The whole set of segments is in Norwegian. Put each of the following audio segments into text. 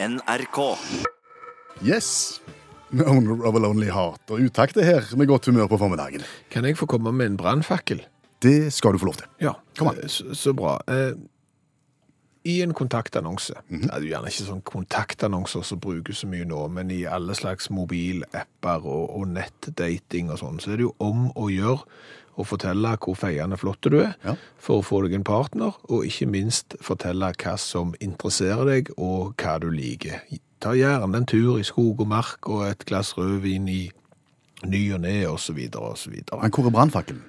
NRK. Yes. The owner of a lonely heart. Og utakt er her med godt humør på formiddagen. Kan jeg få komme med en brannfakkel? Det skal du få lov til. Ja. Kom an. Eh, Så, så bra. Eh, I en kontaktannonse, Mhm. det er jo gjerne ikke sånn kontaktannonser som brukes så mye nå, men i alle slags mobilapper og, og nettdating og sånn, så er det jo om å gjøre å fortelle hvor feiende flott du er Ja. for å få deg en partner, og ikke minst fortelle hva som interesserer deg og hva du liker. Ta gjerne en tur i skog og mark og et glass rødvin i ny og ne så videre. Men hvor er brannfakkelen?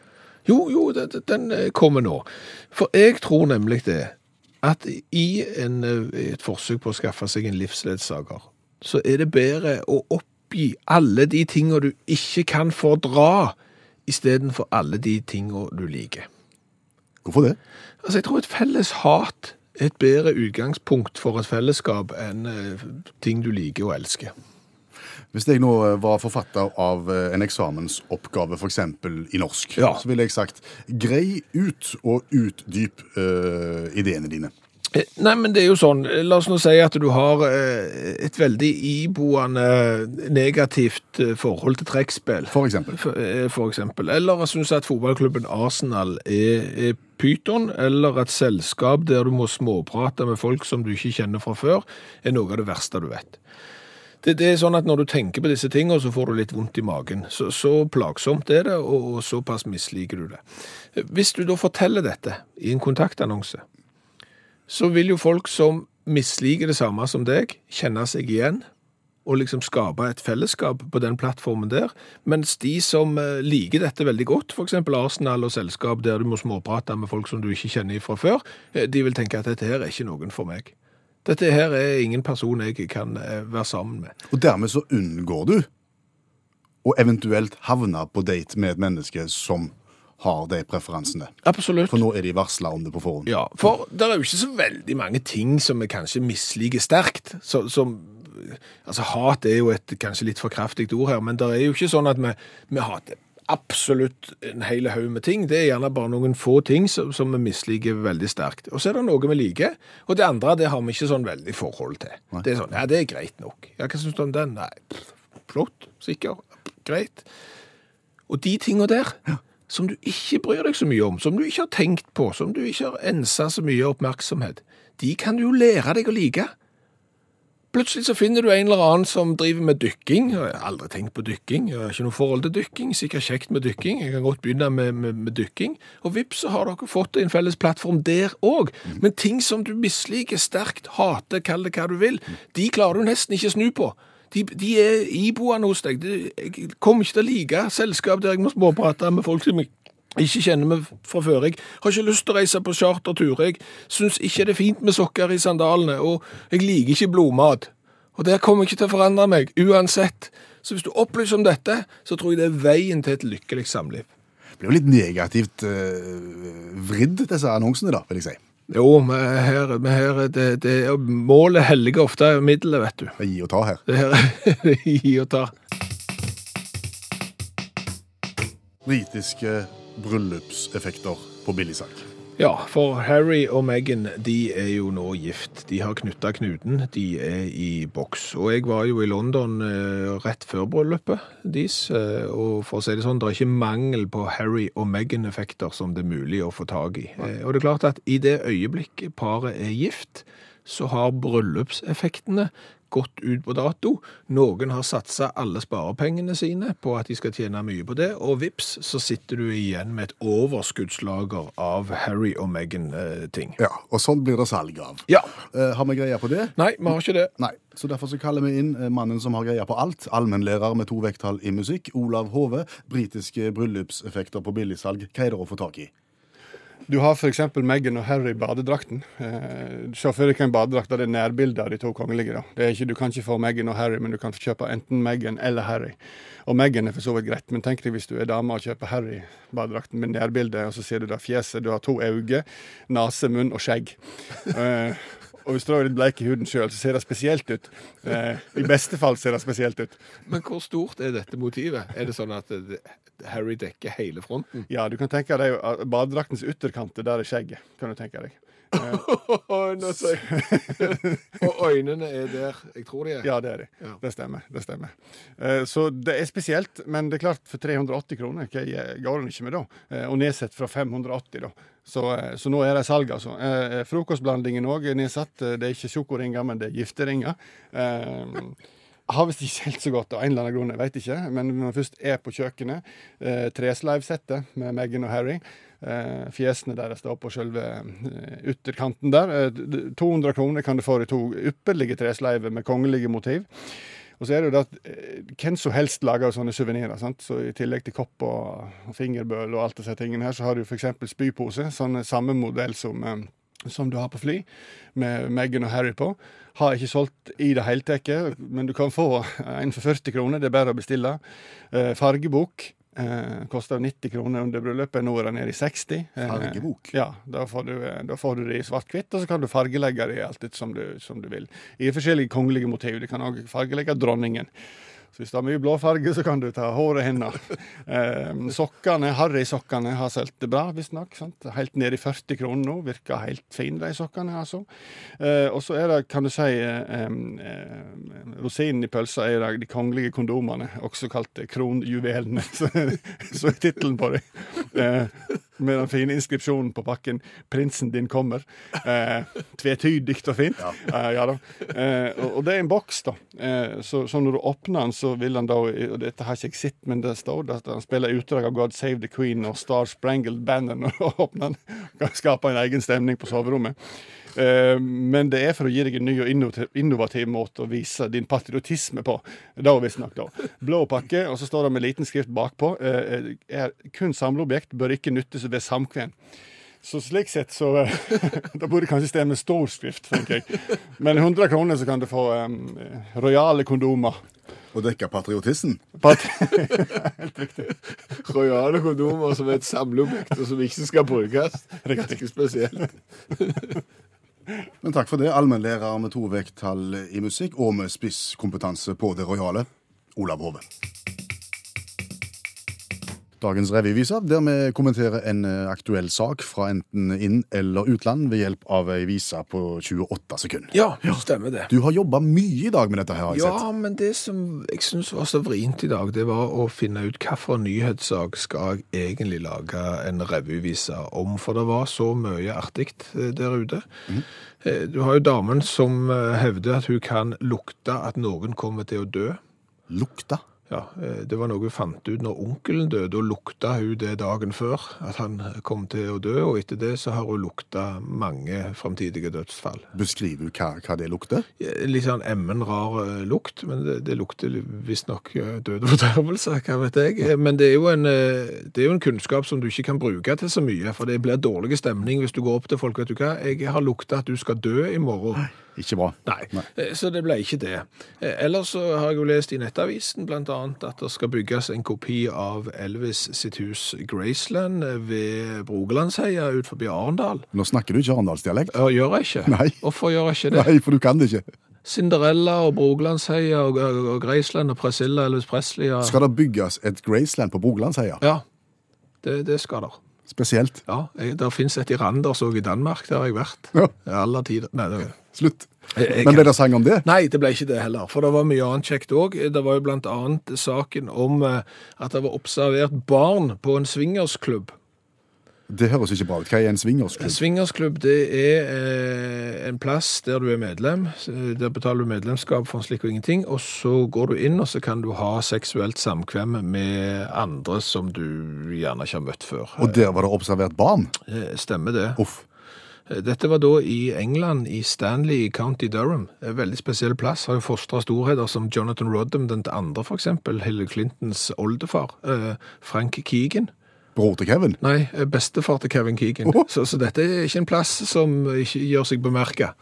Jo, jo, det- den eh, kommer nå. For jeg tror nemlig det, at i en, eh, et forsøk på å skaffe seg en livsledsager, så er det bedre å oppgi alle de tingene du ikke kan fordra, istedenfor alle de tingene du liker. Hvorfor det? Altså, jeg tror et felles hat er et bedre utgangspunkt for et fellesskap enn eh, ting du liker og elsker. Hvis jeg nå eh, var forfatter av eh, en eksamensoppgave, f.eks. i norsk, Ja. så ville jeg sagt grei ut og utdyp uh, ideene dine. Nei, men det er jo sånn, la oss nå si at du har et veldig iboende negativt forhold til trekkspill. For eksempel. For, for eksempel. Eller synes at fotballklubben Arsenal er, er pyton, eller at selskap der du må småprate med folk som du ikke kjenner fra før, er noe av det verste du vet. Det, det er sånn at når du tenker på disse tingene, så får du litt vondt i magen. Så, så plagsomt er det, og, og såpass misliker du det. Hvis du da forteller dette i en kontaktannonse, så vil jo folk som misliker det samme som deg, kjenne seg igjen og liksom skape et fellesskap på den plattformen der, mens de som eh, liker dette veldig godt, eksempel Arsenal og selskap der du må småprate med folk som du ikke kjenner fra før, eh, de vil tenke at dette her er ikke noen for meg. Dette her er ingen person jeg kan eh, være sammen med. Og dermed så unngår du å eventuelt havne på date med et menneske som har de preferansene. Absolutt. For nå er de varsla om det på forhånd. Ja, for det er jo ikke så veldig mange ting som vi kanskje misliker sterkt. Så, som, altså hat er jo et kanskje litt for kraftig ord her, men det er jo ikke sånn at vi, vi hater absolutt en hel haug med ting. Det er gjerne bare noen få ting som, som vi misliker veldig sterkt. Og så er det noe vi liker, og det andre det har vi ikke sånn veldig forhold til. Det er sånn, ja, det er greit nok. Ja, hva synes du om den? Nei, pff, flott, sikker, greit. Og de tingene der, som du ikke bryr deg så mye om, som du ikke har tenkt på, som du ikke har ensa så mye oppmerksomhet, de kan du jo lære deg å like. Plutselig så finner du en eller annen som driver med dykking. Jeg har aldri tenkt på dykking, jeg har ikke noe forhold til dykking, sikkert kjekt med dykking, jeg kan godt begynne med, med, med dykking. Og vips, så har dere fått en felles plattform der òg. Men ting som du misliker sterkt, hater, kall det hva du vil, de klarer du nesten ikke snu på. De, de er iboende hos deg. De, jeg kommer ikke til å like selskap der jeg må småprate med folk som jeg ikke kjenner meg fra før. Jeg har ikke lyst til å reise på chartertur. Jeg syns ikke det er fint med sokker i sandalene, og jeg liker ikke blodmat. Og det kommer ikke til å forandre meg, uansett. Så hvis du opplyser om dette, så tror jeg det er veien til et lykkelig samliv. Det blir jo litt negativt eh, vridd, disse annonsene, da, vil jeg si. Jo, men her, men her er det, det, målet helliger ofte middelet, vet du. Det er Gi og ta her. Det her er gi og ta. Britiske bryllupseffekter på billigsalg. Ja, for Harry og Meghan de er jo nå gift. De har knytta knuten, de er i boks. Og jeg var jo i London eh, rett før bryllupet deres, eh, og for å si det sånn, det er ikke mangel på Harry og Meghan-effekter som det er mulig å få tak i. Eh, og det er klart at i det øyeblikket paret er gift, så har bryllupseffektene gått ut på dato. Noen har satsa alle sparepengene sine på at de skal tjene mye på det, og vips, så sitter du igjen med et overskuddslager av Harry og Meghan-ting. Ja, og sånn blir det salg av. Ja. Eh, har vi greie på det? Nei, vi har ikke det. Nei, så derfor så kaller vi inn eh, mannen som har greie på alt. Allmennlærer med to vekttall i musikk, Olav Hove. Britiske bryllupseffekter på billigsalg. Hva er det å få tak i? Du har f.eks. Meghan og Harry i badedrakten. Eh, Se for deg en badedrakt der det er nærbilde av de to kongelige. ikke, du kan ikke få Meghan og Harry, men du kan kjøpe enten Meghan eller Harry. Og Meghan er for så vidt greit, men tenk deg hvis du er dame og kjøper Harry-badedrakten med nærbilde, og så ser du da fjeset. Du har to øyne, nese, munn og skjegg. Eh, og hvis du er litt bleik i huden sjøl, så ser det spesielt ut. Eh, I beste fall ser det spesielt ut. Men hvor stort er dette motivet? Er det sånn at Harry dekker hele fronten? Ja, du kan tenke deg at badedraktens ytterkant, der er skjegget. kan du tenke deg. Nå Og øynene er der jeg tror de er. Ja, det er de. Ja. Det stemmer. det stemmer. Eh, Så det er spesielt, men det er klart, for 380 kroner hva går den ikke med da. Eh, Og nedsatt fra 580, da. Så, eh, så nå er det salg, altså. Eh, Frokostblandingen òg er nedsatt. Det er ikke sjokoringer, men det er gifteringer. Eh, har visst ikke helt så godt av en eller annen grunn, jeg vet ikke. Men når man først er på kjøkkenet, eh, tresleivsettet med Meghan og Harry eh, Fjesene deres står på selve eh, ytterkanten der. Eh, 200 kroner kan du få i to ypperlige tresleiver med kongelige motiv. Og så er det jo det at eh, hvem som helst lager sånne suvenirer. Så I tillegg til kopp og, og fingerbøl og alt disse tingene her, så har du f.eks. spypose. Sånn samme modell som eh, som du har på fly, med Meghan og Harry på. Har ikke solgt i det hele tatt, men du kan få en for 40 kroner. Det er bare å bestille. Eh, fargebok eh, koster 90 kroner under bryllupet. Nå er det nede i 60. Eh, Fargebok? ja, da får du, eh, da får du det i svart-hvitt, og så kan du fargelegge det alt det som du, som du vil. I forskjellige kongelige motiv. Du kan òg fargelegge dronningen. Så hvis du har mye blå farge, så kan du ta håret hennes. Eh, sokkene, Harry-sokkene har solgt bra, visstnok. Helt ned i 40 kroner nå. Virker helt fine, de sokkene, altså. Eh, og så er det, kan du si, eh, eh, rosinen i pølsa er de kongelige kondomene, også kalt kronjuvelene. Så, er tittelen på dem. Eh, med den fine inskripsjonen på pakken 'Prinsen din kommer'. Eh, tvetydig og fint. Eh, ja da. Eh, og, og det er en boks, da. Eh, så, så når du åpner den, så vil han da Og dette har ikke jeg sett, men det står at han spiller utdrag av 'God Save the Queen' og 'Star Sprangled Banner' når du åpner den. Skaper en egen stemning på soverommet. Eh, men det er for å gi deg en ny og innovativ, måte å vise din patriotisme på. Da visstnok, da. Blå pakke, og så står det med liten skrift bakpå. Eh, er kun samleobjekt, bør ikke nyttes ved samkvem. Så slik sett så eh, Da burde kanskje stemme med stor skrift, tenker jeg. Men 100 kroner så kan du få um, rojale kondomer. Og dekke patriotismen? Pat Rojale kondomer som er et samleobjekt, og som ikke skal brukes. Ganske spesielt. Men takk for det, allmennlærer med to vekttall i musikk og med spisskompetanse på det rojale, Olav Hove. Dagens revyvise, der vi kommenterer en eh, aktuell sak fra enten inn- eller utland ved hjelp av ei vise på 28 sekunder. Ja, det stemmer det. Du har jobba mye i dag med dette, her, har jeg Ja, sett. men det som jeg syns var så vrient i dag, det var å finne ut hvilken nyhetssak skal jeg egentlig lage en revyvise om. For det var så mye artig eh, der ute. Mm. Du har jo damen som hevder at hun kan lukte at noen kommer til å dø. Lukta. Ja, eh, Det var noe hun fant ut når onkelen døde, og lukta hun det dagen før at han kom til å dø. Og etter det så har hun lukta mange framtidige dødsfall. Beskriver du hva, hva det lukter? Litt sånn emmen rar eh, lukt, men det, det lukter visstnok eh, død og fordervelse, hva vet jeg. Men det er, jo en, det er jo en kunnskap som du ikke kan bruke til så mye, for det blir dårlig stemning hvis du går opp til folk, vet du hva, jeg har lukta at du skal dø i morgen. Ikke bra. Nei, Nei. så det ble ikke det. Ellers så har jeg jo lest i Nettavisen blant annet at det skal bygges en kopi av Elvis sitt hus Graceland ved Brogelandsheia ut forbi Arendal. Nå snakker du ikke arendalsdialekt. Ja, gjør jeg ikke? Nei. Hvorfor gjør jeg ikke det? Nei, for du kan det ikke. Cinderella og Brogelandsheia og, og, Graceland og Priscilla Elvis Presley. Og, Skal det bygges et Graceland på Brogelandsheia? ja, det, det skal det. Spesielt. Ja, jeg, der finnes et i Randers òg i Danmark, der har jeg vært. Ja. Alle tider. Nei, det, Slutt. Jeg- jeg Men ble det sang om det? Nei, det ble ikke det heller, for det var mye annet kjekt òg. Det var jo blant annet saken om eh, at det var observert barn på en swingersklubb. Det høres ikke bra ut. Hva er en En swingersklubb? swingersklubb det er eh, en plass der du er medlem. Der betaler du medlemskap for en slik og ingenting, og så går du inn og så kan du ha seksuelt samkvem med andre som du gjerne ikke har møtt før. Og der var det observert barn? Eh, Stemmer det. Uff. Dette var da i England, i Stanley County Durham. En veldig spesiell plass. Har jo fostra storheter som Jonathan Rodham den andre, eksempel. Hillary Clintons oldefar. eh, Frank Keegan. Bror til Kevin? Nei, eh, bestefar til Kevin Keegan. Oh. Så, så dette er ikke en plass som ikke gjør seg bemerka.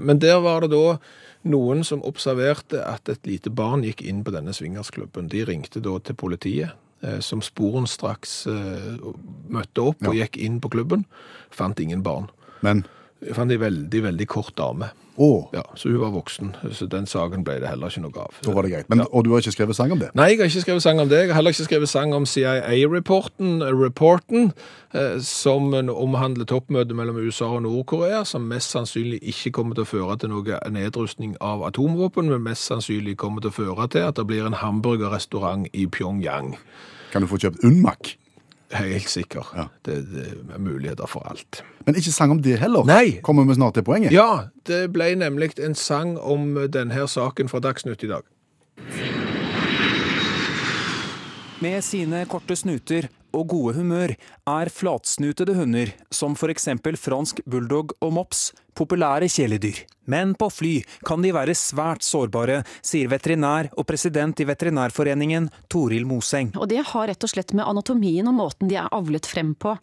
Men der var det da noen som observerte at et lite barn gikk inn på denne swingersklubben. De ringte da til politiet, eh, som sporenstraks uh, møtte opp og gikk inn på klubben. Fant ingen barn. Men Jeg fant ei veldig, veldig kort dame. Oh. Ja, Så hun var voksen, så den saken ble det heller ikke noe av. da var det greit. Men, Og du har ikke skrevet sang om det? Nei, jeg har ikke skrevet sang om det. Jeg har heller ikke skrevet sang om CIA-reporten, reporten, eh, som omhandler toppmøtet mellom USA og Nord-Korea, som mest sannsynlig ikke kommer til å føre til noe nedrustning av atomvåpen, men mest sannsynlig kommer til å føre til at det blir en hamburgerrestaurant i Pyongyang. Kan du få kjøpt Unmac? Helt sikker. Ja. Det, det er muligheter for alt. Men ikke sang om det heller. Nei. Kommer vi snart til poenget? Ja, det ble nemlig en sang om denne saken fra Dagsnytt i dag. Med sine korte snuter og gode humør er flatsnutede hunder, som f.eks. fransk bulldog og mops, populære kjæledyr. Men på fly kan de være svært sårbare, sier veterinær og president i Veterinærforeningen Toril Moseng. Og det har rett og slett med anatomien og måten de er avlet frem på.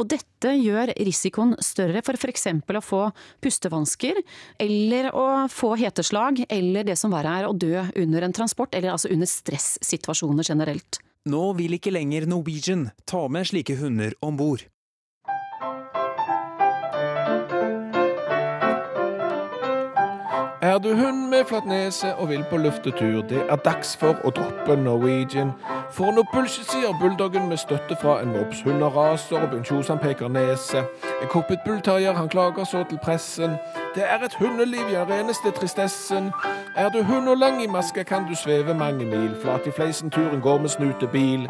Og dette gjør risikoen større for f.eks. å få pustevansker, eller å få heteslag, eller det som verre er å dø under en transport, eller altså under stressituasjoner generelt. Nå vil ikke lenger Norwegian ta med slike hunder om bord. Er du hund med flatt nese og vil på luftetur, det er dags for å droppe Norwegian. For noe bullshit, sier bulldoggen med støtte fra en mops. Hunder raser, og Bjørn peker nese. En koppet bullterrier, han klager så til pressen. Det er et hundeliv, ja, reneste tristessen. Er du hund og lang i maske, kan du sveve mange mil. Flat i fleisen, turen går med snutebil.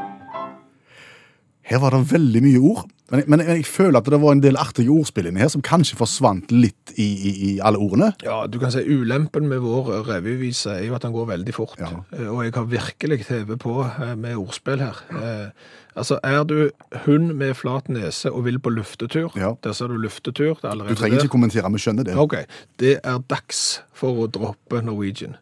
Her var det veldig mye ord, men men jeg, føler at det var en del artige ordspill inni her som kanskje forsvant litt i, i, i alle ordene. Ja, du kan si ulempen med vår revyvise er jo at den går veldig fort. Ja. Eh, Og jeg har virkelig TV på eh, med ordspill her. Eh, altså, er du hund med flat nese og vil på luftetur, Ja. der ser du luftetur, det er Du trenger der. ikke kommentere, vi skjønner det. Ok, det er dags for å droppe Norwegian.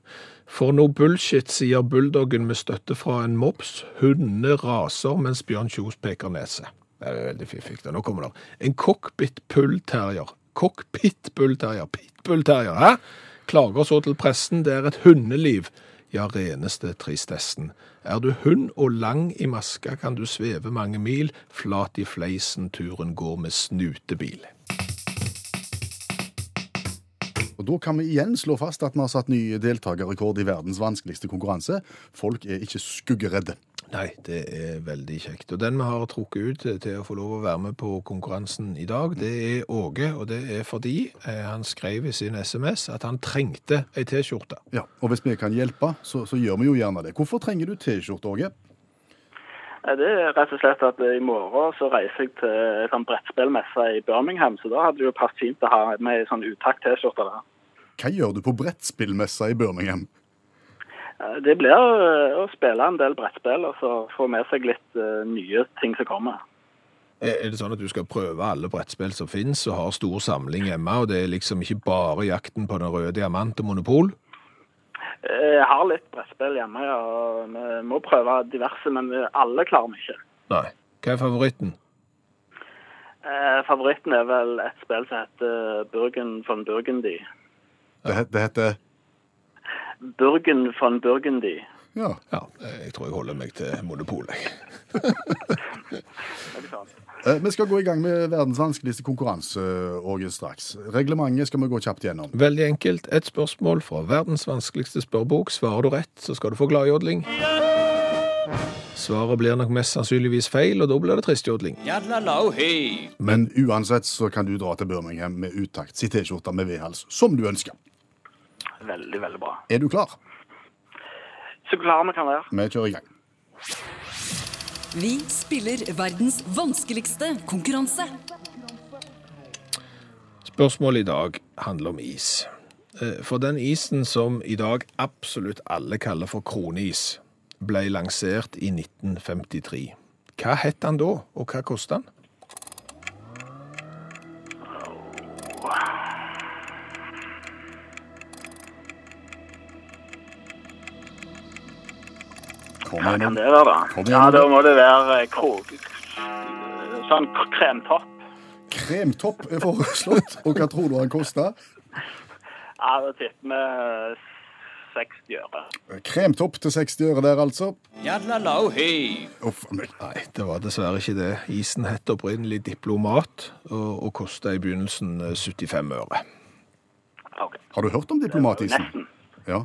For noe bullshit, sier bulldoggen med støtte fra en mops. Hundene raser mens Bjørn Kjos peker nese. Det er veldig fiffig. Nå kommer det. En cockpit pullterrier. Cockpit pullterrier. Pitbullterrier, hæ? Klager så til pressen. Det er et hundeliv. Ja, reneste tristessen. Er du hund og lang i maska, kan du sveve mange mil. Flat i fleisen, turen går med snutebil. Og Da kan vi igjen slå fast at vi har satt ny deltakerrekord i verdens vanskeligste konkurranse. Folk er ikke skuggeredde. Nei, det er veldig kjekt. Og den vi har trukket ut til- å få lov å være med på konkurransen i dag, det er Åge. Og det er fordi eh, han skrev i sin SMS at han trengte ei T-skjorte. Ja, Og hvis vi kan hjelpe, så, så gjør vi jo gjerne det. Hvorfor trenger du T-skjorte, Åge? Det er rett og slett at i morgen så reiser jeg til en sånn brettspillmesse i Birmingham, så da hadde det jo passet fint å ha med ei sånn utakt-T-skjorte der. Hva gjør du på brettspillmessa i Birmingham? Eh, Det blir eh, å spille en del brettspill og så få med seg litt eh, nye ting som kommer. Er er det sånn at du skal prøve alle brettspill som finnes, og har stor samling hjemme, og det er liksom ikke bare jakten på den røde diamant og monopol? Eh, Jeg har litt brettspill hjemme, ja, vi må prøve diverse, men alle klarer vi ikke. Nei. Hva er favoritten? Eh, Favoritten er vel et spill som heter Burgen von Burgundy. Det, det heter Burgen von Burgundy. Ja. Ja, jeg tror jeg holder meg til monopolet, jeg. Eh, Vi skal gå i gang med verdens vanskeligste konkurranse, Åge, straks. Reglementet skal vi gå kjapt gjennom. Veldig enkelt. Et spørsmål fra verdens vanskeligste spørrebok. Svarer du rett, så skal du få gladjodling. Svaret blir nok mest sannsynligvis feil, og da blir det tristjodling. Men uansett så kan du dra til Birmingham med utakt, si T-skjorte med vedhals, som du ønsker. Veldig, veldig bra. Er du klar? Så klar vi kan være. Vi kjører i gang. Vi spiller verdens vanskeligste konkurranse. Spørsmålet i dag handler om is. Eh, For den isen som i dag absolutt alle kaller for kroneis, ble lansert i 1953. Hva het den da, og hva kostet den? Hva kan det være, da? Ja, da må det være eh, krog... Sånn kremtopp. Kremtopp er foreslått, og hva tror du han koster? Ja, da tipper vi eh, 60 øre. Kremtopp til 60 øre der, altså. Uff a meg. Nei, det var dessverre ikke det. Isen het opprinnelig Diplomat, og, og kosta i begynnelsen eh, 75 øre. Okay. Har du hørt om diplomatisen? Nesten. Ja.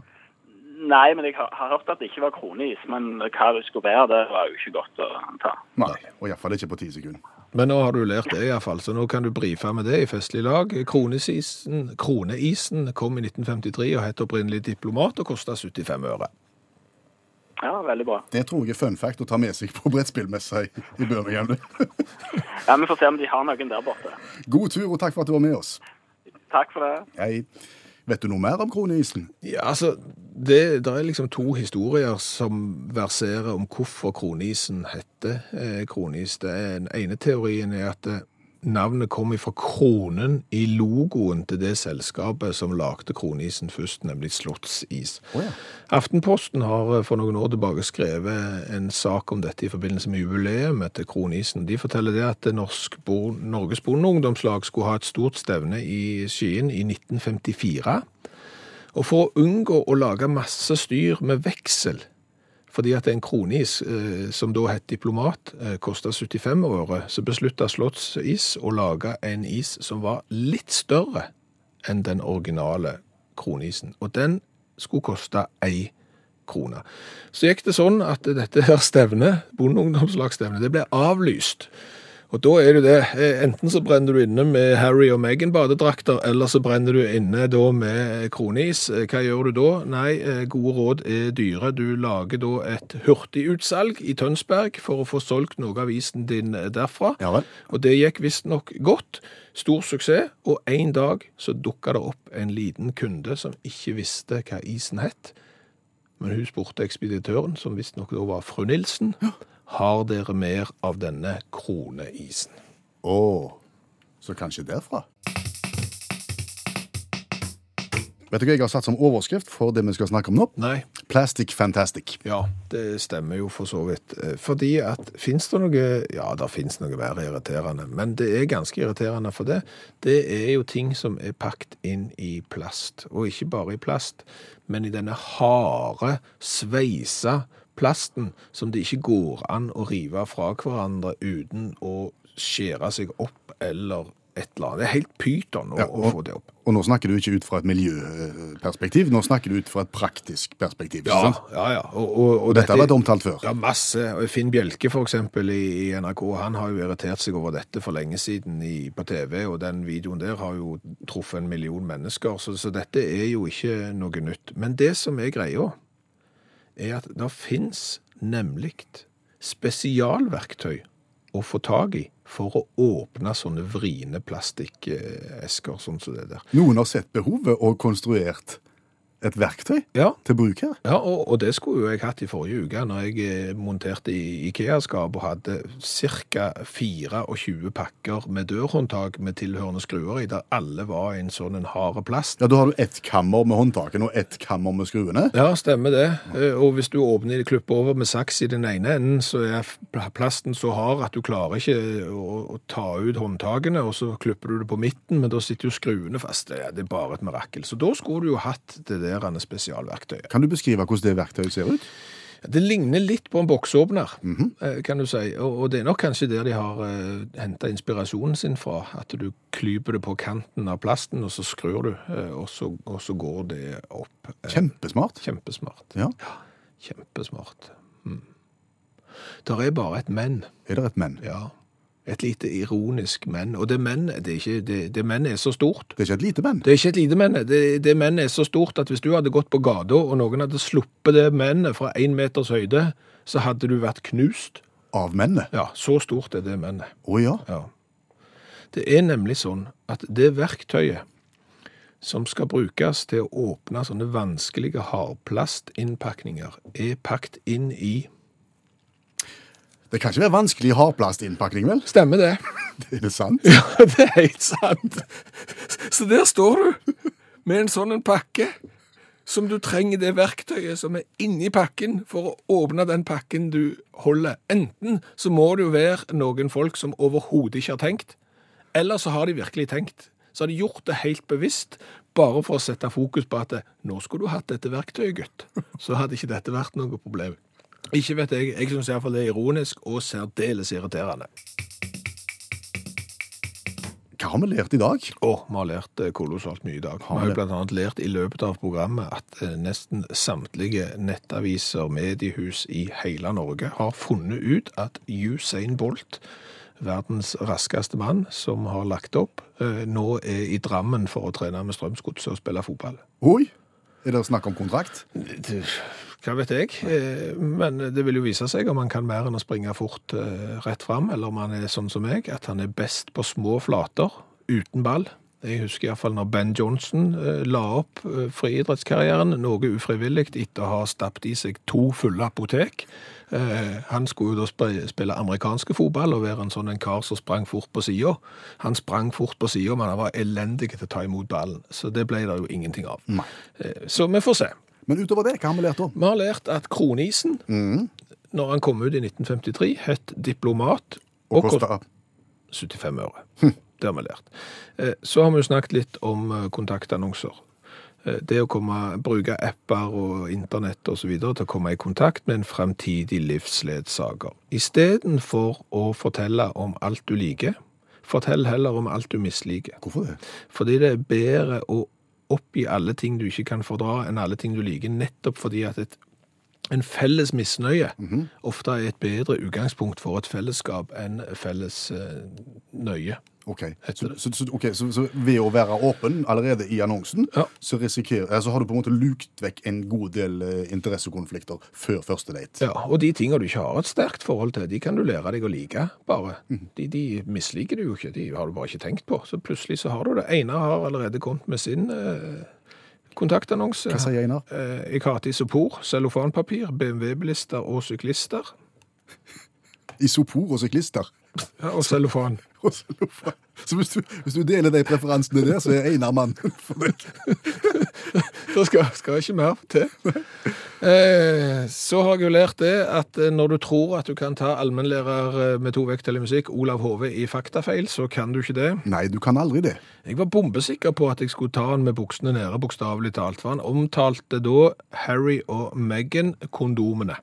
Nei, men jeg har, har hørt at det ikke var kronis. Men hva det skulle være, det var jo ikke godt å anta. Nei. Og iallfall ikke på ti sekunder. Men nå har du lært det iallfall, så nå kan du brife med det i festlig lag. Kronesisen, kroneisen kom i 1953 og het opprinnelig Diplomat og kosta 75 øre. Ja, veldig bra. Det tror jeg er fun fact å ta med seg på brettspillmessa i, i Birmingham. Ja, Vi får se om de har noen der borte. God tur, og takk for at du var med oss. Takk for det. Hei. Vet du noe mer om kroneisen? Ja, altså, det, det er liksom to historier som verserer om hvorfor kronisen heter eh, kronis. Den ene teorien er at eh, navnet kom fra kronen i logoen til det selskapet som lagde kronisen først, nemlig Slottsis. Oh, ja. Aftenposten har eh, for noen år tilbake skrevet en sak om dette i forbindelse med jubileet til kronisen. De forteller det at Norsk Bo Norges Bondeungdomslag skulle ha et stort stevne i Skien i 1954. Og for å unngå å lage masse styr med veksel, fordi at en kronis, eh, som da het diplomat, eh, kosta 75 øre, så beslutta Slottsis å lage en is som var litt større enn den originale kronisen. Og den skulle koste ei krone. Så gikk det sånn at dette her stevnet, bondeungdomslagsstevnet, det ble avlyst. Og da er det det, eh, enten så brenner du inne med Harry og Meghan badedrakter, eller så brenner du inne da med kronis. Eh, Hva gjør du da? Nei, eh, gode råd er dyre. Du lager da et hurtigutsalg i Tønsberg for å få solgt noe av isen din derfra. Ja vel. Og det gikk visstnok godt. Stor suksess. Og en dag så dukka det opp en liten kunde som ikke visste hva isen het. Men hun spurte ekspeditøren, som visstnok da var fru Nilsen, har dere mer av denne kroneisen? Å, så kanskje derfra? Vet du hva jeg har satt som overskrift for det vi skal snakke om nå? Nei. Plastic Fantastic. Ja, det stemmer jo for så vidt. Eh, Fordi at fins det noe Ja, det fins noe mer irriterende, men det er ganske irriterende for det. Det er jo ting som er pakket inn i plast. Og ikke bare i plast, men i denne harde, sveisa plasten som det ikke går an å rive fra hverandre uten å skjære seg opp eller et eller annet. Det er helt pyton å, Ja, å få det opp. Og nå snakker du ikke ut fra et miljøperspektiv, nå snakker du ut fra et praktisk perspektiv. Ja, sant? ja, ja. Og, og, og Dette har vært omtalt før. Ja, masse. Finn Bjelke eksempel i, i NRK, han har jo irritert seg over dette for lenge siden i, på TV, og den videoen der har jo truffet en million mennesker, så, så dette er jo ikke noe nytt. Men det som er greia, er at det finnes nemlig spesialverktøy å få tag i for å åpne sånne vriene plastikkesker, sånn som det der. Noen har sett behovet og konstruert et verktøy Ja, til bruk her. Ja, og, og det skulle jo jeg hatt i forrige uke, når jeg eh, monterte i IKEA-skap og hadde ca. 24 pakker med dørhåndtak med tilhørende skruer i, der alle var i en sånn en hard plast. Ja, Da har du ett kammer med håndtakene og ett kammer med skruene. Ja, stemmer det. Eh, Og hvis du åpner klipper over med saks i den ene enden, så er plasten så hard at du klarer ikke å, å ta ut håndtakene, og så klipper du det på midten, men da sitter jo skruene fast. Det er bare et mirakel. Så da skulle du jo hatt det der spesialverktøyet. Kan du beskrive hvordan det verktøyet ser ut? Det ligner litt på en boksåpner, eh, kan du si. Og, det er nok kanskje der de har uh, henta inspirasjonen sin fra. At du klyper det på kanten av plasten, og så skrur du, eh, og, så, og så går det opp. Eh, Kjempesmart. Kjempesmart. Ja. Kjempesmart. Mm. Der er bare et men. Er det et men? Ja. Et lite ironisk men. Og det men, det, det, det men er så stort. Det er ikke et lite men. Det er ikke et lite men. Det, det men er så stort at hvis du hadde gått på gata, og noen hadde sluppet det mennet fra én meters høyde, så hadde du vært knust. Av mennet. Ja, så stort er det mennet. Å ja. Ja. Det er nemlig sånn at det verktøyet som skal brukes til å åpne sånne vanskelige hardplastinnpakninger, er pakket inn i Det kan ikke være vanskelig hardplastinnpakning, vel? Stemmer det? Er det sant? Ja, det er helt sant. Så der står du med en sånn en pakke som du trenger det verktøyet som er inni pakken for å åpne den pakken du holder. Enten så må det jo være noen folk som overhodet ikke har tenkt, eller så har de virkelig tenkt. Så har de gjort det helt bevisst bare for å sette fokus på at nå skulle du hatt dette verktøyet, gutt. Så hadde ikke dette vært noe problem. Ikke vet jeg. Jeg syns iallfall det er ironisk og særdeles irriterende. Hva har vi lært i dag? Å, vi har lært eh, kolossalt mye i dag. Vi Har jo bl.a. lært i løpet av programmet at eh, nesten samtlige nettaviser, mediehus i hele Norge har funnet ut at Usain Bolt, verdens raskeste mann som har lagt opp, eh, nå er i Drammen for å trene med Strømsgodset og spille fotball. Oi! Er det snakk om kontrakt? Det- Hva vet jeg, Eh, men det vil jo vise seg om han kan mer enn å springe fort eh, rett fram, eller om han er sånn som meg, at han er best på små flater, uten ball. Jeg husker i hvert fall når Ben Johnson eh, la opp friidrettskarrieren, noe ufrivillig etter å ha stappet i seg to fulle apotek. Han skulle jo da spille amerikanske fotball og være en sånn en kar som sprang fort på sida. Han sprang fort på sida, men han var elendig til å ta imot ballen. Så det ble det jo ingenting av. Nei. Så vi får se. Men utover det, hva har vi lært da? Vi har lært at kronisen, når han kom ut i 1953, het diplomat Og og kosta 75 øre. Det har vi lært. Eh, Så har vi jo snakket litt om eh, kontaktannonser. Eh, Det å komme, bruke apper og internett videre til å komme i kontakt med en fremtidig livsledsager. Istedenfor å fortelle om alt du liker, fortell heller om alt du misliker. Hvorfor det? Fordi det er bedre å oppgi alle ting du ikke kan fordra, enn alle ting du liker, nettopp fordi at et, en felles misnøye ofte er et bedre utgangspunkt for et fellesskap enn felles eh, nøye. Ok, så, så, så, ok, så, så ved å være åpen allerede i annonsen, Ja. så, altså har du på en måte lukt vekk en god del eh, interessekonflikter før første date. Ja, og de tingene du ikke har et sterkt forhold til, de kan du lære deg å like, bare. De, de misliker du jo ikke, de har du bare ikke tenkt på. Så plutselig så har du det. Einar har allerede kommet med sin eh, kontaktannonse. Hva sier Einar? Eh, jeg et isopor, cellofanpapir, BMW-bilister og syklister. Isopor og syklister. Ja, og cellofan. Og cellofan. Så hvis du, hvis du deler de preferansene der, så er Einar mann for deg. Det skal, skal ikke mer til. Eh, så har jeg jo lært det at eh, når du tror at du kan ta allmennlærer eh, med to vekttall i musikk, Olav Hove, i faktafeil, så kan du ikke det. Nei, du kan aldri det. Jeg var bombesikker på at jeg skulle ta han med buksene nede, bokstavelig talt. For han omtalte da Harry og Meghan-kondomene,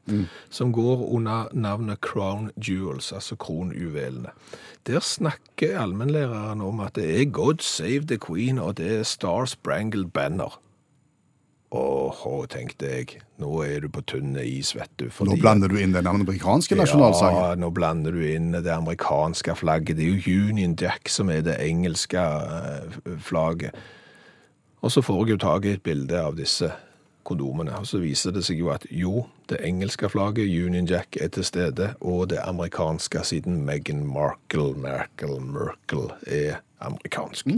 som går under navnet Crown Jewels, altså kronjuvelene. Der snakker allmennlæreren om at det er God Save the Queen, og det er Star Sprangled Banner. Åhå, tenkte jeg, nå er du på tynne is, vet du. Nå blander du inn den amerikanske nasjonalsangen. ja, nå blander du inn det amerikanske flagget. Det er jo Union Jack som er det engelske eh, flagget. Og så får jeg jo tak i et bilde av disse kondomene, og så viser det seg jo at jo, det engelske flagget, Union Jack, er til stede, og det amerikanske, siden Meghan Markle, Merkel, Merkel, er amerikansk.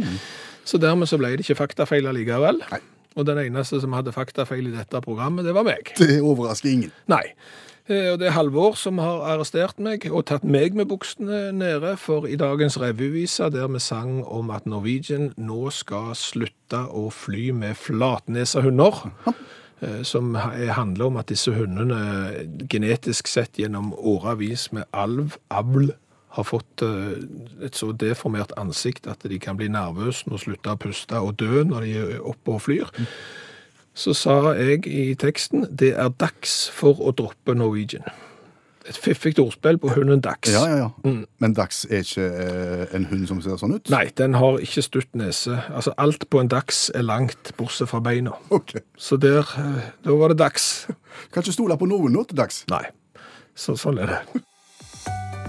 Så dermed så ble det ikke faktafeil allikevel. Og den eneste som hadde faktafeil i dette programmet, det var meg. Det overrasker ingen. Nei. Eh, Og det er Halvor som har arrestert meg og tatt meg med buksene nede, for i dagens revyvise der vi sang om at Norwegian nå skal slutte å fly med flatnesa hunder, eh, som handler om at disse hundene genetisk sett gjennom åravis med alv, avl, har fått eh, et så deformert ansikt at de kan bli nervøse og slutte å puste og dø når de er oppe og flyr så sa jeg i teksten det er dags for å droppe Norwegian. Et fiffig ordspill på hunden Dax. Ja, ja, ja. Men Dax er ikke eh, en hund som ser sånn ut? Nei, den har ikke stutt nese. Altså, alt på en Dax er langt, bortsett fra beina. Okay. Så der, eh, da var det Dax. Kan ikke stole på noen nå til Dax. Nei, så, sånn er det.